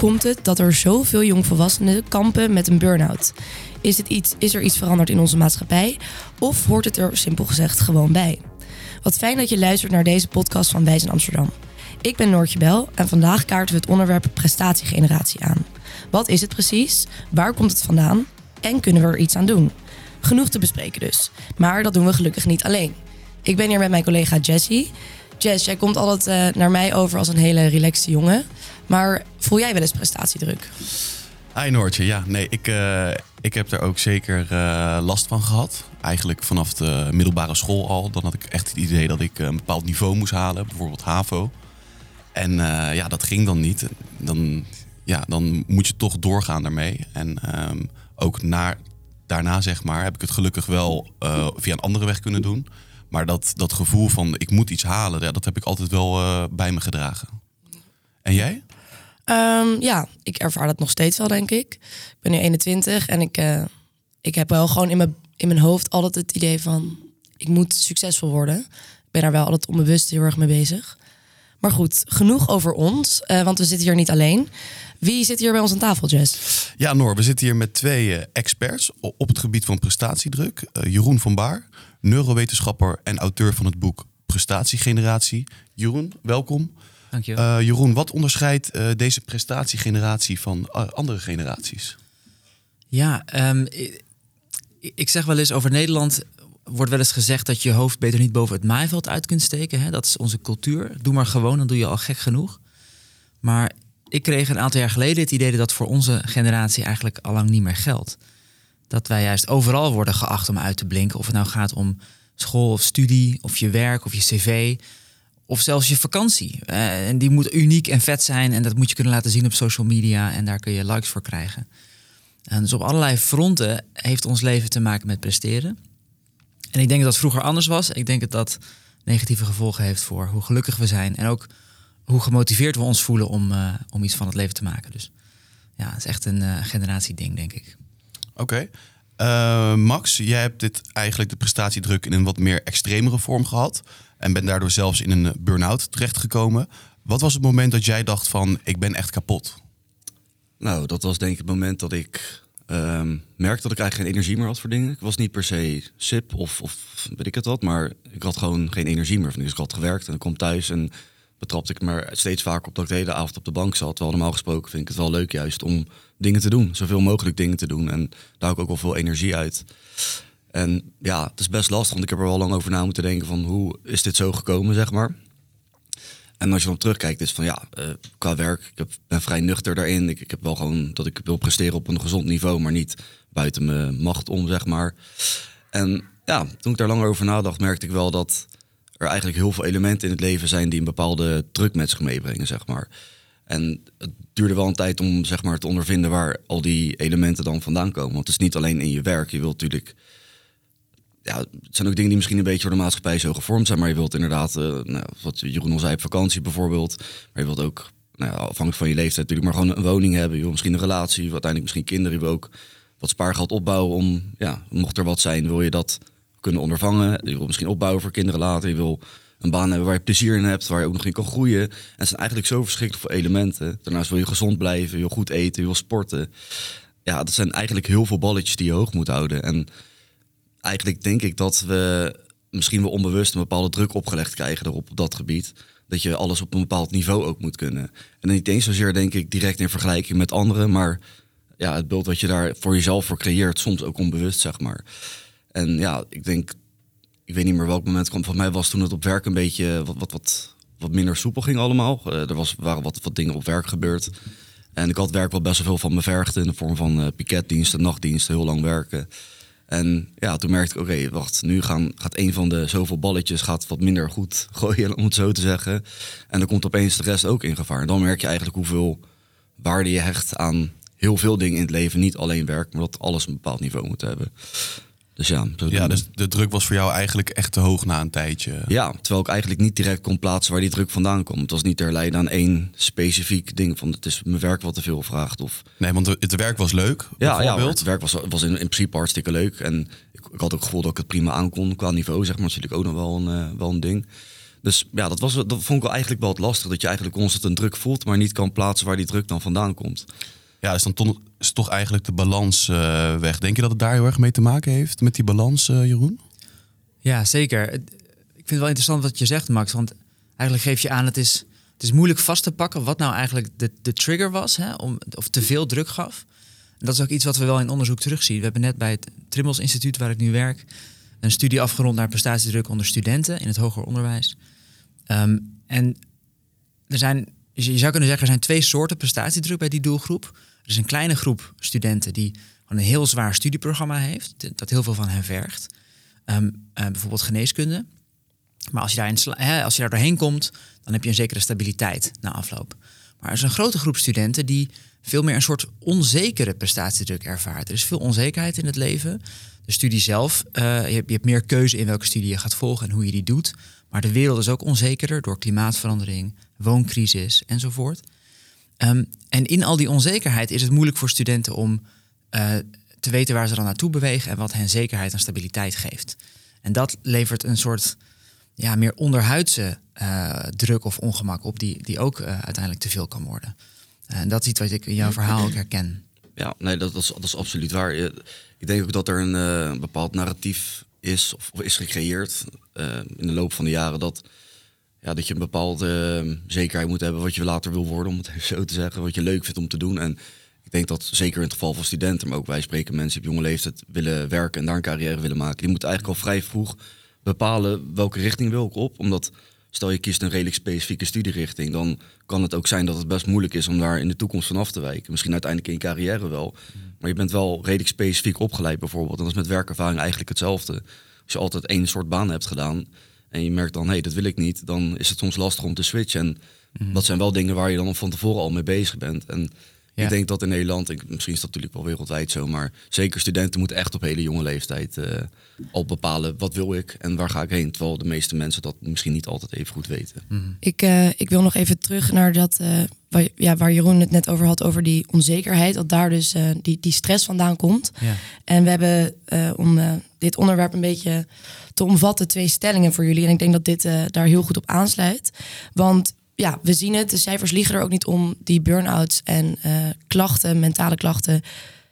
komt het dat er zoveel jongvolwassenen kampen met een burn-out? Is, het iets, is er iets veranderd in onze maatschappij? Of hoort het er simpel gezegd gewoon bij? Wat fijn dat je luistert naar deze podcast van Wijs in Amsterdam. Ik ben Noortje Bel en vandaag kaarten we het onderwerp prestatiegeneratie aan. Wat is het precies? Waar komt het vandaan? En kunnen we er iets aan doen? Genoeg te bespreken dus. Maar dat doen we gelukkig niet alleen. Ik ben hier met mijn collega Jessie. Jess, jij komt altijd uh, naar mij over als een hele relaxte jongen. Maar voel jij wel eens prestatiedruk? Hi Noortje, ja. Nee, ik, uh, ik heb er ook zeker uh, last van gehad. Eigenlijk vanaf de middelbare school al. Dan had ik echt het idee dat ik een bepaald niveau moest halen. Bijvoorbeeld HAVO. En ja, dat ging dan niet. Dan, ja, dan moet je toch doorgaan daarmee. En um, ook naar, daarna, zeg maar, heb ik het gelukkig wel via een andere weg kunnen doen. Maar dat, dat gevoel van ik moet iets halen, dat heb ik altijd wel bij me gedragen. En jij? Um, ja, ik ervaar dat nog steeds wel, denk ik. Ik ben nu 21 en ik, uh, ik heb wel gewoon in mijn, in mijn hoofd altijd het idee van ik moet succesvol worden. Ik ben daar wel altijd onbewust heel erg mee bezig. Maar goed, genoeg over ons, uh, want we zitten hier niet alleen. Wie zit hier bij ons aan tafel, Jess? Ja, Noor, we zitten hier met twee experts op het gebied van prestatiedruk. Jeroen van Baar, neurowetenschapper en auteur van het boek Prestatiegeneratie. Jeroen, welkom. Uh, Jeroen, wat onderscheidt uh, deze prestatiegeneratie van uh, andere generaties? Ja, um, ik, ik, zeg wel eens over Nederland wordt wel eens gezegd dat je hoofd beter niet boven het maaiveld uit kunt steken. Hè? Dat is onze cultuur. Doe maar gewoon, dan doe je al gek genoeg. Maar ik kreeg een aantal jaar geleden het idee dat dat voor onze generatie eigenlijk al lang niet meer geldt dat wij juist overal worden geacht om uit te blinken. Of het nou gaat om school of studie, of je werk of je cv, of zelfs je vakantie. Uh, en die moet uniek en vet zijn en dat moet je kunnen laten zien op social media en daar kun je likes voor krijgen. En dus op allerlei fronten heeft ons leven te maken met presteren. En ik denk dat dat vroeger anders was. Ik denk dat dat negatieve gevolgen heeft voor hoe gelukkig we zijn en ook hoe gemotiveerd we ons voelen om, uh, om iets van het leven te maken. Dus ja, het is echt een uh, generatieding, denk ik. Oké. Max, jij hebt dit eigenlijk de prestatiedruk in een wat meer extremere vorm gehad. En bent daardoor zelfs in een burn-out terechtgekomen. Wat was het moment dat jij dacht van ik ben echt kapot? Nou, dat was denk ik het moment dat ik um, merkte dat ik eigenlijk geen energie meer had voor dingen. Ik was niet per se sip of, of weet ik het wat, maar ik had gewoon geen energie meer. Dus ik had gewerkt en ik kom thuis en betrapte ik me steeds vaker op dat ik de hele avond op de bank zat. Terwijl normaal gesproken vind ik het wel leuk juist om dingen te doen. Zoveel mogelijk dingen te doen. En daar hou ik ook wel veel energie uit. En ja, het is best lastig, want ik heb er wel lang over na moeten denken van hoe is dit zo gekomen, zeg maar. En als je dan terugkijkt, is van ja, uh, qua werk, ik heb, ben vrij nuchter daarin. Ik, ik heb wel gewoon dat ik wil presteren op een gezond niveau, maar niet buiten mijn macht om, zeg maar. En ja, toen ik daar langer over nadacht, merkte ik wel dat er eigenlijk heel veel elementen in het leven zijn die een bepaalde druk met zich meebrengen, zeg maar. En het duurde wel een tijd om zeg maar, te ondervinden waar al die elementen dan vandaan komen. Want het is niet alleen in je werk. Je wilt natuurlijk. Ja, het zijn ook dingen die misschien een beetje door de maatschappij zo gevormd zijn. Maar je wilt inderdaad, uh, nou, wat Jeroen al zei, op vakantie bijvoorbeeld. Maar je wilt ook, nou ja, afhankelijk van je leeftijd natuurlijk, maar gewoon een woning hebben. Je wil misschien een relatie, uiteindelijk misschien kinderen. Je wil ook wat spaargeld opbouwen om, ja, mocht er wat zijn, wil je dat kunnen ondervangen. Je wil misschien opbouwen voor kinderen later. Je wil een baan hebben waar je plezier in hebt, waar je ook nog in kan groeien. En het zijn eigenlijk zo verschrikkelijk veel elementen. Daarnaast wil je gezond blijven, je wil goed eten, je wil sporten. Ja, dat zijn eigenlijk heel veel balletjes die je hoog moet houden. En eigenlijk denk ik dat we misschien wel onbewust een bepaalde druk opgelegd krijgen erop op dat gebied. Dat je alles op een bepaald niveau ook moet kunnen. En niet eens zozeer denk ik direct in vergelijking met anderen, maar ja, het beeld wat je daar voor jezelf voor creëert, soms ook onbewust, zeg maar. En ja, ik denk, ik weet niet meer welk moment kwam. Van mij was toen het op werk een beetje wat, wat, wat, minder soepel ging allemaal. Uh, er was, waren wat, wat dingen op werk gebeurd. En ik had werk wat best wel veel van me vergd in de vorm van uh, piketdiensten, nachtdiensten, heel lang werken. En ja, toen merkte ik, oké, wacht, nu gaan, gaat een van de zoveel balletjes gaat wat minder goed gooien, om het zo te zeggen. En dan komt opeens de rest ook in gevaar. Dan merk je eigenlijk hoeveel waarde je hecht aan heel veel dingen in het leven. Niet alleen werk, maar dat alles een bepaald niveau moet hebben. Dus ja, ja dus de druk was voor jou eigenlijk echt te hoog na een tijdje. Ja, terwijl ik eigenlijk niet direct kon plaatsen waar die druk vandaan komt. Het was niet te herleiden aan één specifiek ding van het is mijn werk wat te veel vraagt. Of... Nee, want het werk was leuk. Ja, ja het werk was, was in, in principe hartstikke leuk. En ik, ik, had ook het gevoel dat ik het prima aankon qua niveau, zeg maar. Dat is natuurlijk ook nog wel een, uh, wel een ding. Dus ja, dat, was, dat vond ik wel eigenlijk wel het lastig. Dat je eigenlijk constant een druk voelt, maar niet kan plaatsen waar die druk dan vandaan komt. Ja, is dan toch, is toch eigenlijk de balans uh, weg. Denk je dat het daar heel erg mee te maken heeft met die balans, uh, Jeroen? Ja, zeker. Ik vind het wel interessant wat je zegt, Max. Want eigenlijk geef je aan, het is, het is moeilijk vast te pakken wat nou eigenlijk de, de trigger was, hè, om, of te veel druk gaf. En dat is ook iets wat we wel in onderzoek terugzien. We hebben net bij het Trimmels Instituut, waar ik nu werk, een studie afgerond naar prestatiedruk onder studenten in het hoger onderwijs. Um, en er zijn, je zou kunnen zeggen, er zijn twee soorten prestatiedruk bij die doelgroep. Er is een kleine groep studenten die een heel zwaar studieprogramma heeft, dat heel veel van hen vergt. Um, uh, bijvoorbeeld geneeskunde. Maar als je, daarin, hè, als je daar doorheen komt, dan heb je een zekere stabiliteit na afloop. Maar er is een grote groep studenten die veel meer een soort onzekere prestatiedruk ervaart. Er is veel onzekerheid in het leven. De studie zelf, hebt, je, hebt, meer keuze in welke studie je gaat volgen en hoe je die doet. Maar de wereld is ook onzekerder door klimaatverandering, wooncrisis enzovoort. Um, en in al die onzekerheid is het moeilijk voor studenten om uh, te weten waar ze dan naartoe bewegen en wat hen zekerheid en stabiliteit geeft. En dat levert een soort ja, meer onderhuidse uh, druk of ongemak op, die, die ook uh, uiteindelijk te veel kan worden. En dat is iets wat ik in jouw verhaal ook herken. Ja, nee, dat, dat, is, absoluut waar. Ik denk ook dat er een bepaald narratief is of, of is gecreëerd in de loop van de jaren dat, ja, dat je een bepaalde zekerheid moet hebben wat je later wil worden, om het even zo te zeggen, wat je leuk vindt om te doen. En ik denk dat zeker in het geval van studenten, maar ook wij spreken mensen op jonge leeftijd willen werken en daar een carrière willen maken, die moeten eigenlijk al vrij vroeg bepalen welke richting wil ik op. Omdat stel je kiest een redelijk specifieke studierichting, dan kan het ook zijn dat het best moeilijk is om daar in de toekomst van af te wijken. Misschien uiteindelijk in je carrière wel. Maar je bent wel redelijk specifiek opgeleid bijvoorbeeld. En dat is met werkervaring eigenlijk hetzelfde. Als je altijd één soort baan hebt gedaan en je merkt dan, hé, hey, dat wil ik niet, dan is het soms lastig om te switchen. En dat zijn wel dingen waar je dan van tevoren al mee bezig bent. En ik denk dat in Nederland, ik, misschien is dat natuurlijk wel wereldwijd zo, maar zeker studenten moeten echt op hele jonge leeftijd uh, al bepalen wat wil ik en waar ga ik heen. Terwijl de meeste mensen dat misschien niet altijd even goed weten. Mm. Ik, uh, ik wil nog even terug naar dat uh, waar, ja, waar Jeroen het net over had, over die onzekerheid. Dat daar dus die, die stress vandaan komt. Ja. En we hebben om dit onderwerp een beetje te omvatten twee stellingen voor jullie. En ik denk dat dit daar heel goed op aansluit. Want ja, we zien het. De cijfers liegen er ook niet om. Die burn-outs en uh, klachten, mentale klachten,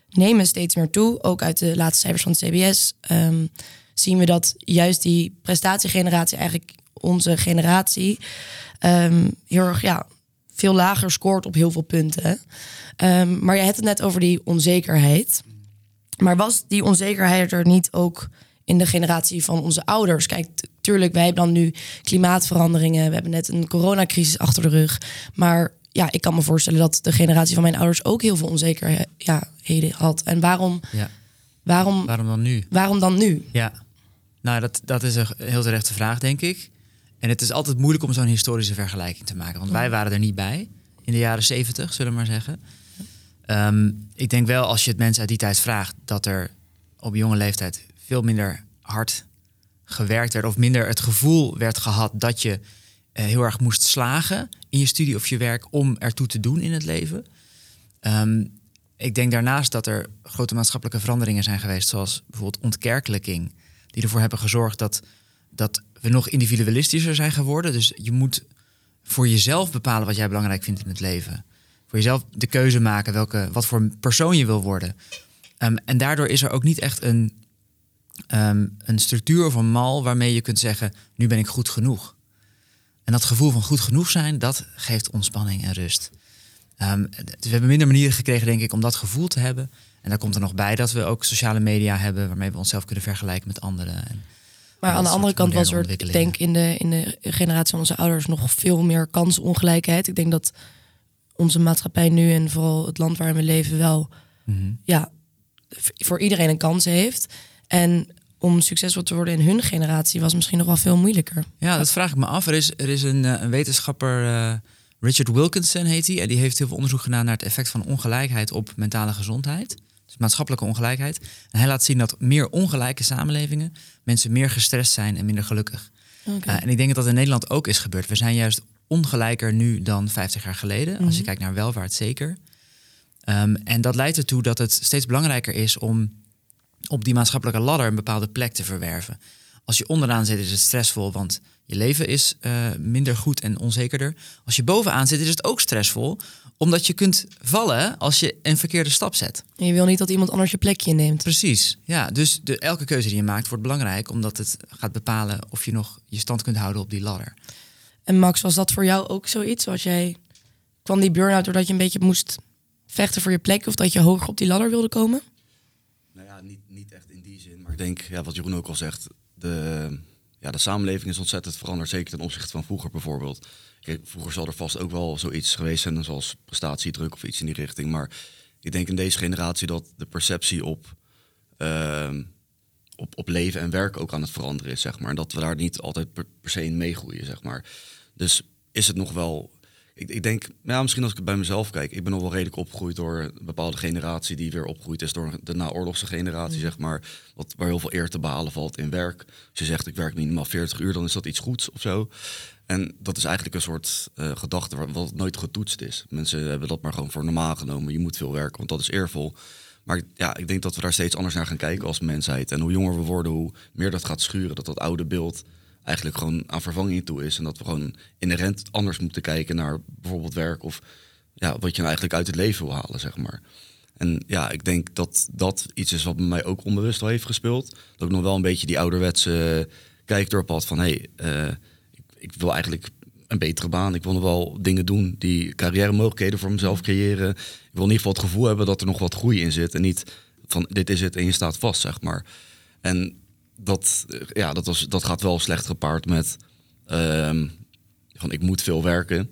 nemen steeds meer toe. Ook uit de laatste cijfers van het CBS um, zien we dat juist die prestatiegeneratie, eigenlijk onze generatie, um, heel erg ja, veel lager scoort op heel veel punten. Um, maar je hebt het net over die onzekerheid. Maar was die onzekerheid er niet ook in de generatie van onze ouders? Kijk, tuurlijk, wij hebben dan nu klimaatveranderingen. We hebben net een coronacrisis achter de rug. Maar ja, ik kan me voorstellen dat de generatie van mijn ouders ook heel veel onzekerheden had. En waarom, ja. waarom, waarom dan nu? Waarom dan nu? Ja, nou, dat, dat is een heel terechte vraag, denk ik. En het is altijd moeilijk om zo'n historische vergelijking te maken. Want wij waren er niet bij in de jaren zeventig, zullen we maar zeggen. Um, ik denk wel, als je het mensen uit die tijd vraagt, dat er op jonge leeftijd veel minder hard gewerkt werd of minder het gevoel werd gehad dat je uh, heel erg moest slagen in je studie of je werk om ertoe te doen in het leven. Um, ik denk daarnaast dat er grote maatschappelijke veranderingen zijn geweest, zoals bijvoorbeeld ontkerkelijking, die ervoor hebben gezorgd dat, dat we nog individualistischer zijn geworden. Dus je moet voor jezelf bepalen wat jij belangrijk vindt in het leven. Voor jezelf de keuze maken welke, wat voor persoon je wil worden. Um, en daardoor is er ook niet echt een um, een structuur of een mal waarmee je kunt zeggen: nu ben ik goed genoeg. En dat gevoel van goed genoeg zijn, dat geeft ontspanning en rust. Um, we hebben minder manieren gekregen, denk ik, om dat gevoel te hebben. En daar komt er nog bij dat we ook sociale media hebben waarmee we onszelf kunnen vergelijken met anderen. En, maar aan de andere kant was er, ik denk in de, in de generatie van onze ouders nog veel meer kansongelijkheid. Ik denk dat onze maatschappij nu en vooral het land waarin we leven wel mm -hmm. ja, voor iedereen een kans heeft. En om succesvol te worden in hun generatie was misschien nog wel veel moeilijker. Ja, dat vraag ik me af. Er is, er is een, eh, een wetenschapper, uh, Richard Wilkinson heet hij, en die heeft heel veel onderzoek gedaan naar het effect van ongelijkheid op mentale gezondheid. Dus maatschappelijke ongelijkheid. En hij laat zien dat meer ongelijke samenlevingen mensen meer gestrest zijn en minder gelukkig. Okay. Uh, en ik denk dat dat in Nederland ook is gebeurd. We zijn juist ongelijker nu dan 50 jaar geleden. Als je Mhm. kijkt naar welvaart, zeker. Um, en dat leidt ertoe dat het steeds belangrijker is om op die maatschappelijke ladder een bepaalde plek te verwerven. Als je onderaan zit is het stressvol, want je leven is eh, minder goed en onzekerder. Als je bovenaan zit is het ook stressvol, omdat je kunt vallen als je een verkeerde stap zet. En je wil niet dat iemand anders je plekje neemt. Precies, ja. Dus de, elke keuze die je maakt wordt belangrijk, omdat het gaat bepalen of je nog je stand kunt houden op die ladder. En Max, was dat voor jou ook zoiets? Was jij kwam die burn-out doordat je een beetje moest vechten voor je plek of dat je hoger op die ladder wilde komen? Nou ja, niet, niet echt in die zin. Maar denk, ja, wat Jeroen ook al zegt, de, ja, de samenleving is ontzettend veranderd. Zeker ten opzichte van vroeger bijvoorbeeld. Kijk, vroeger zal er vast ook wel zoiets geweest zijn, zoals prestatiedruk of iets in die richting. Maar ik denk in deze generatie dat de perceptie op, ehm, op, op leven en werk ook aan het veranderen is, zeg maar. En dat we daar niet altijd per, per se in meegroeien, zeg maar. Dus is het nog wel ik, ik denk, ja, misschien als ik bij mezelf kijk, ik ben nog wel redelijk opgegroeid door een bepaalde generatie die weer opgegroeid is door de naoorlogse generatie, mm. zeg maar. Wat, waar heel veel eer te behalen valt in werk. Als je zegt ik werk minimaal 40 uur, dan is dat iets goeds of zo. En dat is eigenlijk een soort uh, gedachte wat nooit getoetst is. Mensen hebben dat maar gewoon voor normaal genomen. Je moet veel werken, want dat is eervol. Maar ja, ik denk dat we daar steeds anders naar gaan kijken als mensheid. En hoe jonger we worden, hoe meer dat gaat schuren. Dat dat oude beeld eigenlijk gewoon aan vervanging toe is. En dat we gewoon inherent anders moeten kijken naar bijvoorbeeld werk of ja, wat je nou eigenlijk uit het leven wil halen, zeg maar. En ja, ik denk dat dat iets is wat mij ook onbewust al heeft gespeeld. Dat ik nog wel een beetje die ouderwetse kijkdorp had van hé, hey, ik, ik, wil eigenlijk een betere baan. Ik wil nog wel dingen doen die carrière mogelijkheden voor mezelf creëren. Ik wil in ieder geval het gevoel hebben dat er nog wat groei in zit. En niet van dit is het en je staat vast, zeg maar. En dat, ja, dat, was, dat gaat wel slecht gepaard met ehm, van ik moet veel werken.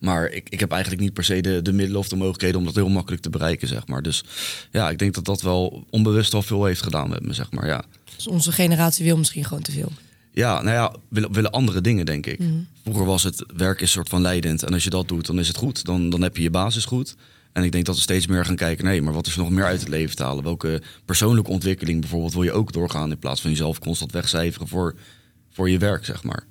Maar ik, ik heb eigenlijk niet per se de, de middelen of de mogelijkheden om dat heel makkelijk te bereiken, zeg maar. Dus ja, ik denk dat dat wel onbewust al veel heeft gedaan met me, zeg maar, ja. Dus onze generatie wil misschien gewoon te veel. Ja, nou ja, willen, willen andere dingen, denk ik. Mhm. Vroeger was het werk is een soort van leidend. En als je dat doet, dan is het goed. Dan, dan heb je je basis goed. En ik denk dat we steeds meer gaan kijken, nee, maar wat is er nog meer uit het leven te halen? Welke persoonlijke ontwikkeling bijvoorbeeld wil je ook doorgaan in plaats van jezelf constant wegcijferen voor, voor je werk, zeg maar.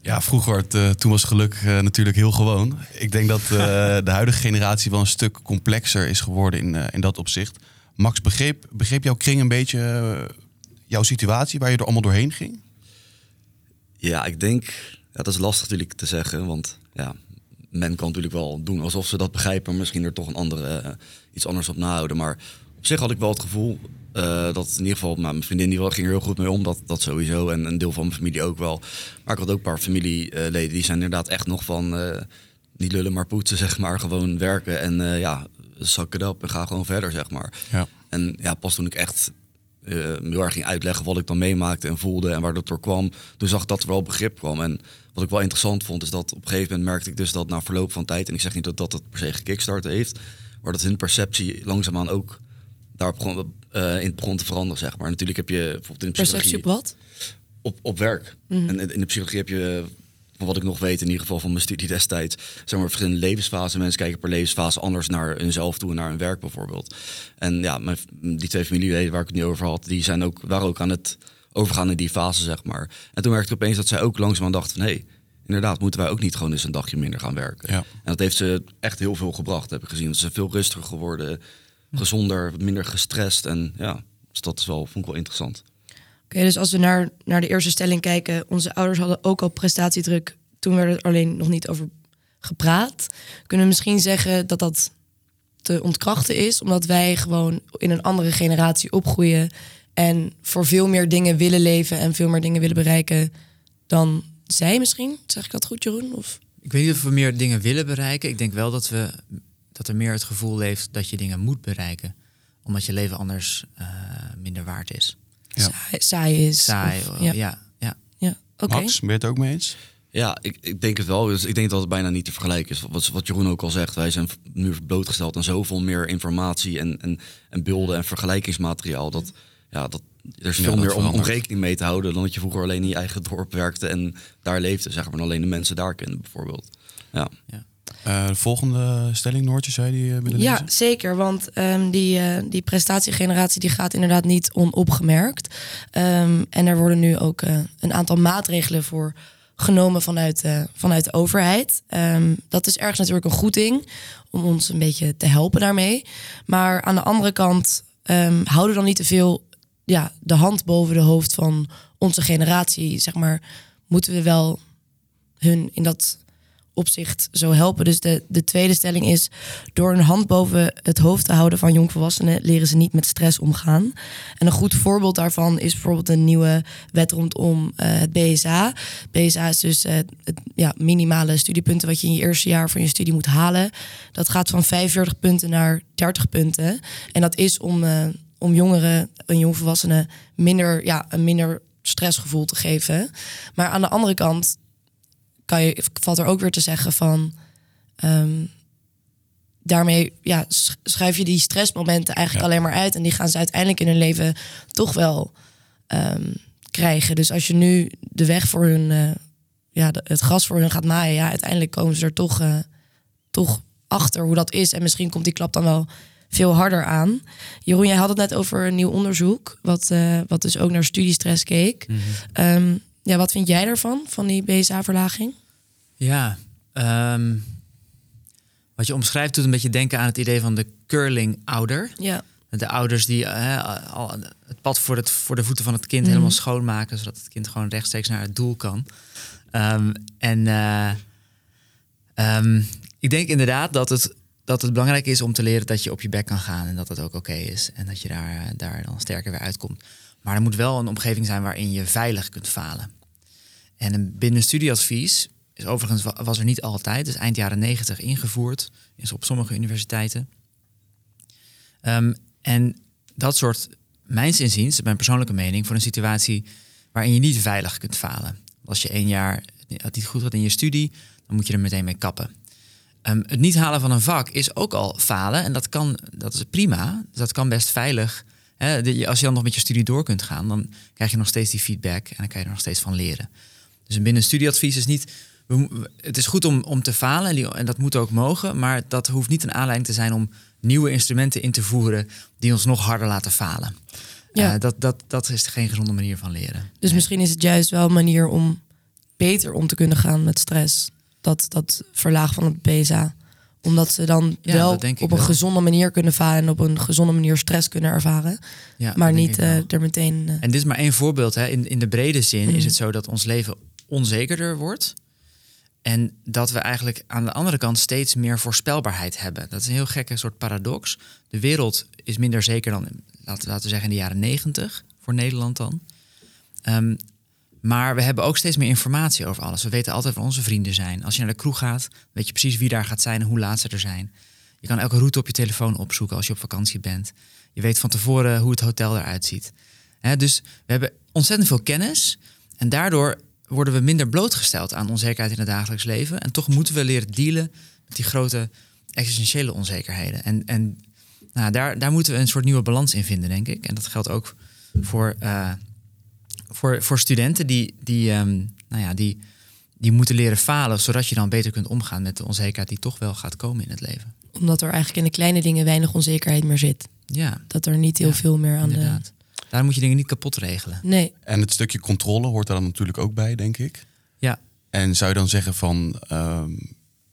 Ja, vroeger, het, uh, toen was geluk uh, natuurlijk heel gewoon. Ik denk dat uh, de huidige generatie wel een stuk complexer is geworden in, in dat opzicht. Max, begreep, begreep jouw kring een beetje jouw situatie waar je er allemaal doorheen ging? Ja, ik denk, ja, dat is lastig natuurlijk te zeggen, want ja, men kan natuurlijk wel doen alsof ze dat begrijpen, maar misschien er toch een andere, uh, iets anders op nahouden. Maar op zich had ik wel het gevoel uh, dat in ieder geval, mijn vriendin die ging er heel goed mee om, dat, dat sowieso. En een deel van mijn familie ook wel. Maar ik had ook een paar familieleden die zijn inderdaad echt nog van uh, niet lullen maar poetsen, zeg maar. Gewoon werken en ja, zak het op en ga gewoon verder, zeg maar. Ja. En ja, pas toen ik echt heel erg ging uitleggen wat ik dan meemaakte en voelde en waar dat door kwam. Toen zag ik dat er wel begrip kwam. En wat ik wel interessant vond, is dat op een gegeven moment merkte ik dus dat na verloop van tijd, en ik zeg niet dat dat het per se gekickstart heeft, maar dat hun perceptie langzaamaan ook daarop begon, uh, in begon te veranderen, zeg maar. Natuurlijk heb je bijvoorbeeld in de psychologie... Perceptie op wat? Op, op werk. Mhm. En in de psychologie heb je van wat ik nog weet, in ieder geval van mijn studie destijds, zeg maar verschillende levensfasen. Mensen kijken per levensfase anders naar hunzelf toe en naar hun werk bijvoorbeeld. En ja, mijn, die twee familieleden waar ik het nu over had, die zijn ook, waren ook aan het overgaan in die fase, zeg maar. En toen merkte ik opeens dat zij ook langzaam dachten van, hé, hey, inderdaad, moeten wij ook niet gewoon eens een dagje minder gaan werken. Ja. En dat heeft ze echt heel veel gebracht, heb ik gezien. Ze zijn veel rustiger geworden, gezonder, minder gestrest. En ja, dus dat is wel, vond ik wel interessant. Oké, dus als we naar, naar de eerste stelling kijken, onze ouders hadden ook al prestatiedruk. Toen werd er alleen nog niet over gepraat. Kunnen we misschien zeggen dat dat te ontkrachten is, omdat wij gewoon in een andere generatie opgroeien en voor veel meer dingen willen leven en veel meer dingen willen bereiken dan zij misschien? Zeg ik dat goed, Jeroen? Of? Ik weet niet of we meer dingen willen bereiken. Ik denk wel dat, we, dat er meer het gevoel leeft dat je dingen moet bereiken. Omdat je leven anders uh, minder waard is. Ja. Saai, is. Saai, of, ja. ja. ja. ja. Okay. Max, ben je het ook mee eens? Ja, ik, ik denk het wel. Dus ik denk dat het bijna niet te vergelijken is. Wat, wat Jeroen ook al zegt, wij zijn nu blootgesteld aan zoveel meer informatie en, en, en beelden en vergelijkingsmateriaal. Dat, ja, dat, er is veel meer om, om, rekening mee te houden dan dat je vroeger alleen in je eigen dorp werkte en daar leefde, zeg maar, alleen de mensen daar kenden bijvoorbeeld. Ja. ja. Uh, de volgende stelling, Noortje, zei die uh, willen Ja, zeker. Want um, die, uh, die prestatiegeneratie die gaat inderdaad niet onopgemerkt. Um, en er worden nu ook een aantal maatregelen voor genomen vanuit, vanuit de overheid. Um, dat is ergens natuurlijk een goed ding om ons een beetje te helpen daarmee. Maar aan de andere kant houden dan niet te veel ja, de hand boven de hoofd van onze generatie, zeg maar, moeten we wel hun in dat opzicht zo helpen. Dus de, de tweede stelling is: door een hand boven het hoofd te houden van jongvolwassenen, leren ze niet met stress omgaan. En een goed voorbeeld daarvan is bijvoorbeeld een nieuwe wet rondom eh, het BSA. BSA is dus eh, het ja, minimale studiepunten wat je in je eerste jaar van je studie moet halen. Dat gaat van 45 punten naar 30 punten. En dat is om, eh, om jongeren en jongvolwassenen minder, ja, een minder stressgevoel te geven. Maar aan de andere kant kan je, valt er ook weer te zeggen van. ehm, daarmee ja, sch- schuif je die stressmomenten eigenlijk Ja. alleen maar uit. En die gaan ze uiteindelijk in hun leven toch wel ehm, krijgen. Dus als je nu de weg voor hun, eh, ja, het gras voor hun gaat maaien, ja, uiteindelijk komen ze er toch, eh, toch achter hoe dat is. En misschien komt die klap dan wel veel harder aan. Jeroen, jij had het net over een nieuw onderzoek, wat, eh, wat dus ook naar studiestress keek. Ehm, ja, wat vind jij daarvan, van die BSA-verlaging? Ja, ehm, wat je omschrijft doet een beetje denken aan het idee van de curling-ouder. Ja, De ouders die eh, al het pad voor, het, voor de voeten van het kind Mhm. helemaal schoonmaken, zodat het kind gewoon rechtstreeks naar het doel kan. Ehm, en eh, ehm, ik denk inderdaad dat het, dat het belangrijk is om te leren dat je op je bek kan gaan en dat dat ook oké is en dat je daar, daar dan sterker weer uitkomt. Maar er moet wel een omgeving zijn waarin je veilig kunt falen. En een binnen studieadvies is overigens wa- was er niet altijd, dus eind jaren negentig ingevoerd, is op sommige universiteiten. Ehm, en dat soort, mijns inziens, mijn persoonlijke mening, voor een situatie waarin je niet veilig kunt falen. Als je één jaar het niet goed gaat in je studie, dan moet je er meteen mee kappen. Ehm, het niet halen van een vak is ook al falen en dat kan, dat is prima. Dus dat kan best veilig. Hè, als je dan nog met je studie door kunt gaan, dan krijg je nog steeds die feedback en dan kan je er nog steeds van leren. Dus een binnen studieadvies is niet. we Het is goed om, om te falen en, die, en dat moet ook mogen, maar dat hoeft niet een aanleiding te zijn om nieuwe instrumenten in te voeren die ons nog harder laten falen. Ja. Eh, dat, dat, dat is geen gezonde manier van leren. dus misschien is het juist wel een manier om beter om te kunnen gaan met stress. Dat, dat verlagen van het BSA. Omdat ze dan Ja, wel op een gezonde manier kunnen falen en op een gezonde manier stress kunnen ervaren. Ja, maar niet eh, er meteen. eh, En dit is maar één voorbeeld. Hè. In, in de brede zin Mhm. is het zo dat ons leven onzekerder wordt. En dat we eigenlijk aan de andere kant steeds meer voorspelbaarheid hebben. Dat is een heel gekke soort paradox. De wereld is minder zeker dan, laten, laten we zeggen, in de jaren negentig. Voor Nederland dan. Ehm, maar we hebben ook steeds meer informatie over alles. We weten altijd waar onze vrienden zijn. Als je naar de kroeg gaat, weet je precies wie daar gaat zijn en hoe laat ze er zijn. Je kan elke route op je telefoon opzoeken als je op vakantie bent. Je weet van tevoren hoe het hotel eruit ziet. Dus we hebben ontzettend veel kennis. En daardoor worden we minder blootgesteld aan onzekerheid in het dagelijks leven. En toch moeten we leren dealen met die grote existentiële onzekerheden. En, en nou, daar, daar moeten we een soort nieuwe balans in vinden, denk ik. En dat geldt ook voor, eh, voor, voor studenten die, die, ehm, nou ja, die, die moeten leren falen, zodat je dan beter kunt omgaan met de onzekerheid die toch wel gaat komen in het leven. omdat er eigenlijk in de kleine dingen weinig onzekerheid meer zit. Ja, Dat er niet heel Ja, veel meer aan inderdaad. Daar moet je dingen niet kapot regelen. de. Nee. En het stukje controle hoort daar dan natuurlijk ook bij, denk ik. Ja, En zou je dan zeggen van, ehm,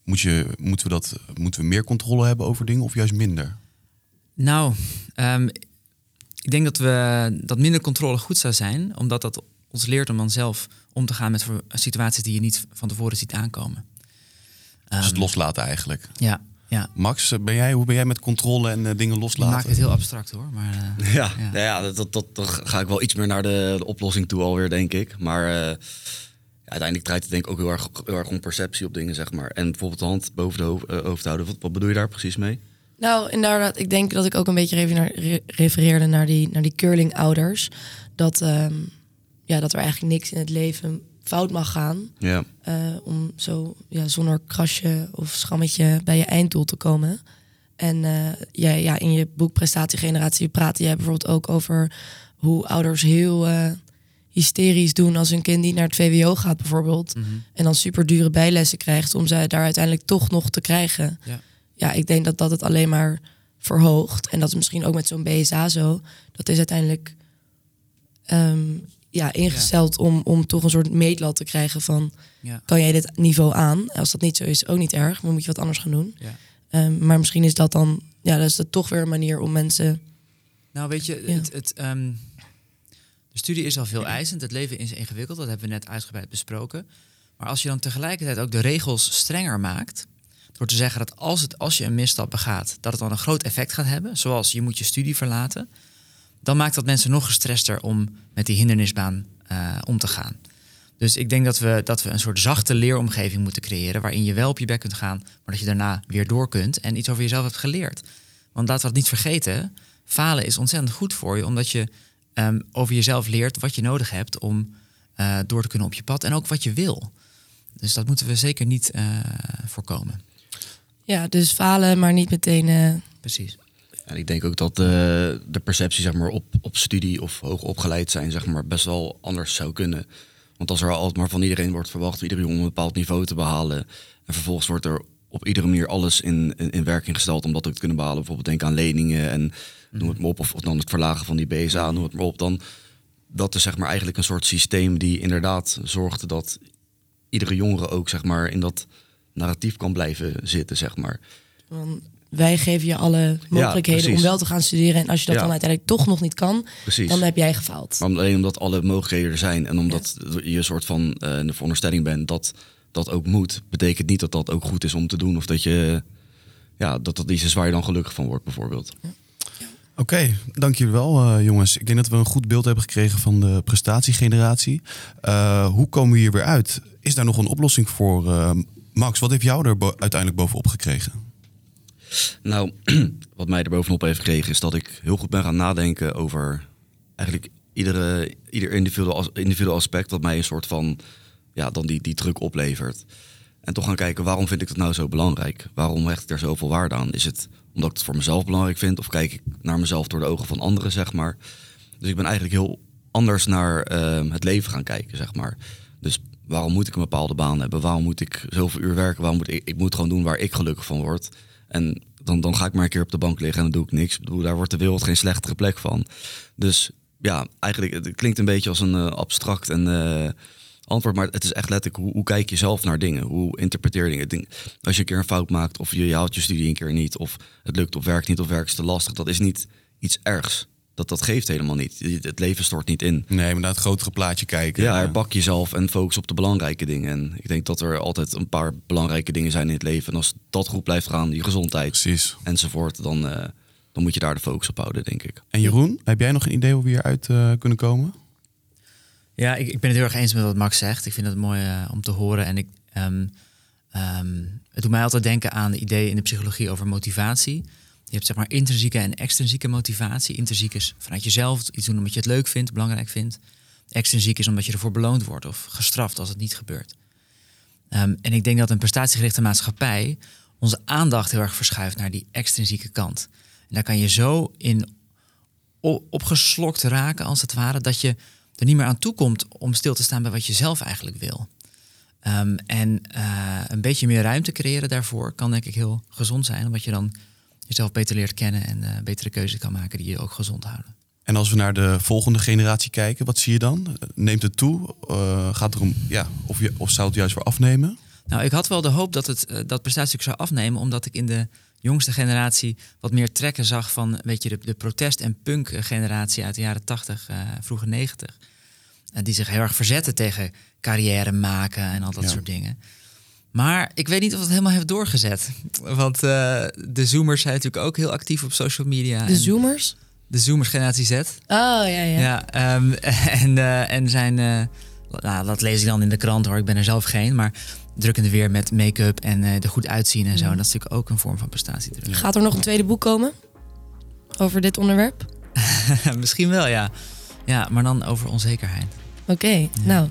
moet je, moeten, we dat, moeten we meer controle hebben over dingen of juist minder? Nou, ehm, ik denk dat, we, dat minder controle goed zou zijn, omdat dat ons leert om dan zelf om te gaan met situaties die je niet van tevoren ziet aankomen. Dus het Ehm, loslaten eigenlijk. Ja, ja. Max, ben jij, hoe ben jij met controle en eh, dingen Je loslaten? maakt het heel abstract hoor. Maar, eh, Ja, Ja. ja. ja dat, dat, dat, dan ga ik wel iets meer naar de, de oplossing toe alweer, denk ik. Maar eh, ja, uiteindelijk draait het denk ik ook heel erg, heel erg om perceptie op dingen, zeg maar. En bijvoorbeeld de hand boven de hoofd, eh, hoofd houden. Wat, wat bedoel je daar precies mee? Nou, inderdaad, ik denk dat ik ook een beetje even naar, re- refereerde naar die, naar die curling-ouders. Dat, ehm, ja, dat er eigenlijk niks in het leven fout mag gaan. Ja. eh, om zo ja, zonder krasje of schammetje bij je einddoel te komen. En eh, ja, ja, in je boek Prestatiegeneratie praat jij bijvoorbeeld ook over hoe ouders heel eh, hysterisch doen als hun kind niet naar het VWO gaat bijvoorbeeld. mhm. En dan super dure bijlessen krijgt om ze daar uiteindelijk toch nog te krijgen. Ja. Ja, ik denk dat dat het alleen maar verhoogt. En dat is misschien ook met zo'n BSA zo. Dat is uiteindelijk ehm, ja, ingesteld Om, om toch een soort meetlat te krijgen van... ja. kan jij dit niveau aan? Als dat niet zo is, ook niet erg. Maar moet je wat anders gaan doen. Ja. Ehm, maar misschien is dat dan... Ja, dat is dat toch weer een manier om mensen... Nou, weet je, het, het, ehm, De studie is al veel eisend, het leven is ingewikkeld, dat hebben we net uitgebreid besproken. Maar als je dan tegelijkertijd ook de regels strenger maakt, door te zeggen dat als, het, als je een misstap begaat, dat het dan een groot effect gaat hebben, zoals je moet je studie verlaten, dan maakt dat mensen nog gestrester om met die hindernisbaan uh, om te gaan. Dus ik denk dat we, dat we een soort zachte leeromgeving moeten creëren. waarin je wel op je bek kunt gaan, maar dat je daarna weer door kunt en iets over jezelf hebt geleerd. Want laten we het niet vergeten: falen is ontzettend goed voor je, omdat je um, over jezelf leert wat je nodig hebt om uh, door te kunnen op je pad en ook wat je wil. Dus dat moeten we zeker niet uh, voorkomen. Ja, dus falen, maar niet meteen. Uh... Precies. En ik denk ook dat de, de perceptie zeg maar, op, op studie of hoog opgeleid zijn zeg maar, best wel anders zou kunnen. Want als er altijd maar van iedereen wordt verwacht, iedere jongen een bepaald niveau te behalen. En vervolgens wordt er op iedere manier alles in, in, werking gesteld om dat ook te kunnen behalen. Bijvoorbeeld denk aan leningen en noem het maar op. Of, dan het verlagen van die BSA, noem het maar op. Dan, dat is zeg maar eigenlijk een soort systeem die inderdaad zorgt dat iedere jongere ook zeg maar in dat narratief kan blijven zitten, zeg maar. Want wij geven je alle mogelijkheden om wel te gaan studeren. En als je dat dan uiteindelijk toch nog niet kan, precies. dan heb jij gefaald. Maar alleen omdat alle mogelijkheden er zijn en omdat je een soort van uh, de veronderstelling bent dat dat ook moet, betekent niet dat dat ook goed is om te doen. Of dat je, ja, dat dat iets is waar je dan gelukkig van wordt, bijvoorbeeld. Oké, okay, dank jullie wel, uh, jongens. Ik denk dat we een goed beeld hebben gekregen van de prestatiegeneratie. Uh, hoe komen we hier weer uit? Is daar nog een oplossing voor? Max, wat heeft jou er uiteindelijk bovenop gekregen? Nou, wat mij er bovenop heeft gekregen is dat ik heel goed ben gaan nadenken over eigenlijk iedere, ieder individueel, aspect dat mij een soort van ja, dan die, die druk oplevert. En toch gaan kijken, waarom vind ik dat nou zo belangrijk? Waarom hecht ik er zoveel waarde aan? Is het omdat ik het voor mezelf belangrijk vind? Of kijk ik naar mezelf door de ogen van anderen, zeg maar? Dus ik ben eigenlijk heel anders naar uh, het leven gaan kijken, zeg maar. Dus waarom moet ik een bepaalde baan hebben? Waarom moet ik zoveel uur werken? Waarom moet ik, ik moet gewoon doen waar ik gelukkig van word? En dan, dan ga ik maar een keer op de bank liggen en dan doe ik niks. Ik bedoel, daar wordt de wereld geen slechtere plek van. Dus ja, eigenlijk, het klinkt een beetje als een uh, abstract en uh, antwoord, maar het is echt letterlijk hoe, hoe, kijk je zelf naar dingen? Hoe interpreteer je dingen? Als je een keer een fout maakt of je, haalt je studie een keer niet of het lukt of werkt niet of werkt te lastig, dat is niet iets ergs dat, dat geeft helemaal niet. Het leven stort niet in. Nee, maar naar het grotere plaatje kijken. Ja, herbak jezelf en focus op de belangrijke dingen. En ik denk dat er altijd een paar belangrijke dingen zijn in het leven. En als dat goed blijft gaan, je gezondheid Precies. enzovoort, dan, uh, dan moet je daar de focus op houden, denk ik. En Jeroen, heb jij nog een idee hoe we hieruit uh, kunnen komen? Ja, ik, ik ben het heel erg eens met wat Max zegt. Ik vind het mooi uh, om te horen. En ik, um, um, het doet mij altijd denken aan de ideeën in de psychologie over motivatie. Je hebt zeg maar intrinsieke en extrinsieke motivatie. Intrinsiek is vanuit jezelf iets doen omdat je het leuk vindt, belangrijk vindt. Extrinsiek is omdat je ervoor beloond wordt of gestraft als het niet gebeurt. Um, en ik denk dat een prestatiegerichte maatschappij onze aandacht heel erg verschuift naar die extrinsieke kant. En daar kan je zo in opgeslokt raken, als het ware, dat je er niet meer aan toe komt om stil te staan bij wat je zelf eigenlijk wil. Um, en uh, een beetje meer ruimte creëren daarvoor kan denk ik heel gezond zijn, omdat je dan jezelf beter leert kennen en uh, betere keuzes kan maken die je ook gezond houden. En als we naar de volgende generatie kijken, wat zie je dan? Neemt het toe? Uh, gaat er om, ja, of, je, of zou het juist weer afnemen? Nou, ik had wel de hoop dat het uh, dat prestatie zou afnemen, omdat ik in de jongste generatie wat meer trekken zag van weet je, de, de protest- en punk-generatie uit de jaren 80, uh, vroege 90. die zich heel erg verzetten tegen carrière maken en al dat ja. soort dingen. Maar ik weet niet of het helemaal heeft doorgezet. Want uh, de Zoomers zijn natuurlijk ook heel actief op social media. De Zoomers? De Zoomers generatie Z. Oh, ja, ja. ja um, en, uh, en zijn... Uh, nou, dat lees ik dan in de krant hoor, ik ben er zelf geen. Maar drukkende weer met make-up en er goed uitzien en zo. En dat is natuurlijk ook een vorm van prestatiedruk. Gaat er nog een tweede boek komen? Over dit onderwerp? Misschien wel, ja. Ja, maar dan over onzekerheid. Oké, okay, ja. nou.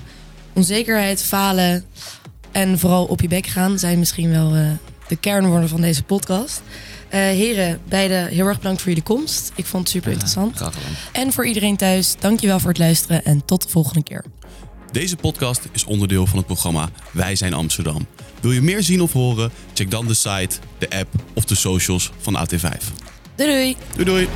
Onzekerheid, falen, en vooral op je bek gaan zijn misschien wel uh, de kernwoorden van deze podcast. Uh, heren, beide heel erg bedankt voor jullie komst. Ik vond het super interessant. Graag gedaan. En voor iedereen thuis, dankjewel voor het luisteren en tot de volgende keer. Deze podcast is onderdeel van het programma Wij zijn Amsterdam. Wil je meer zien of horen? Check dan de site, de app of de socials van AT5. Doei doei. Doei doei.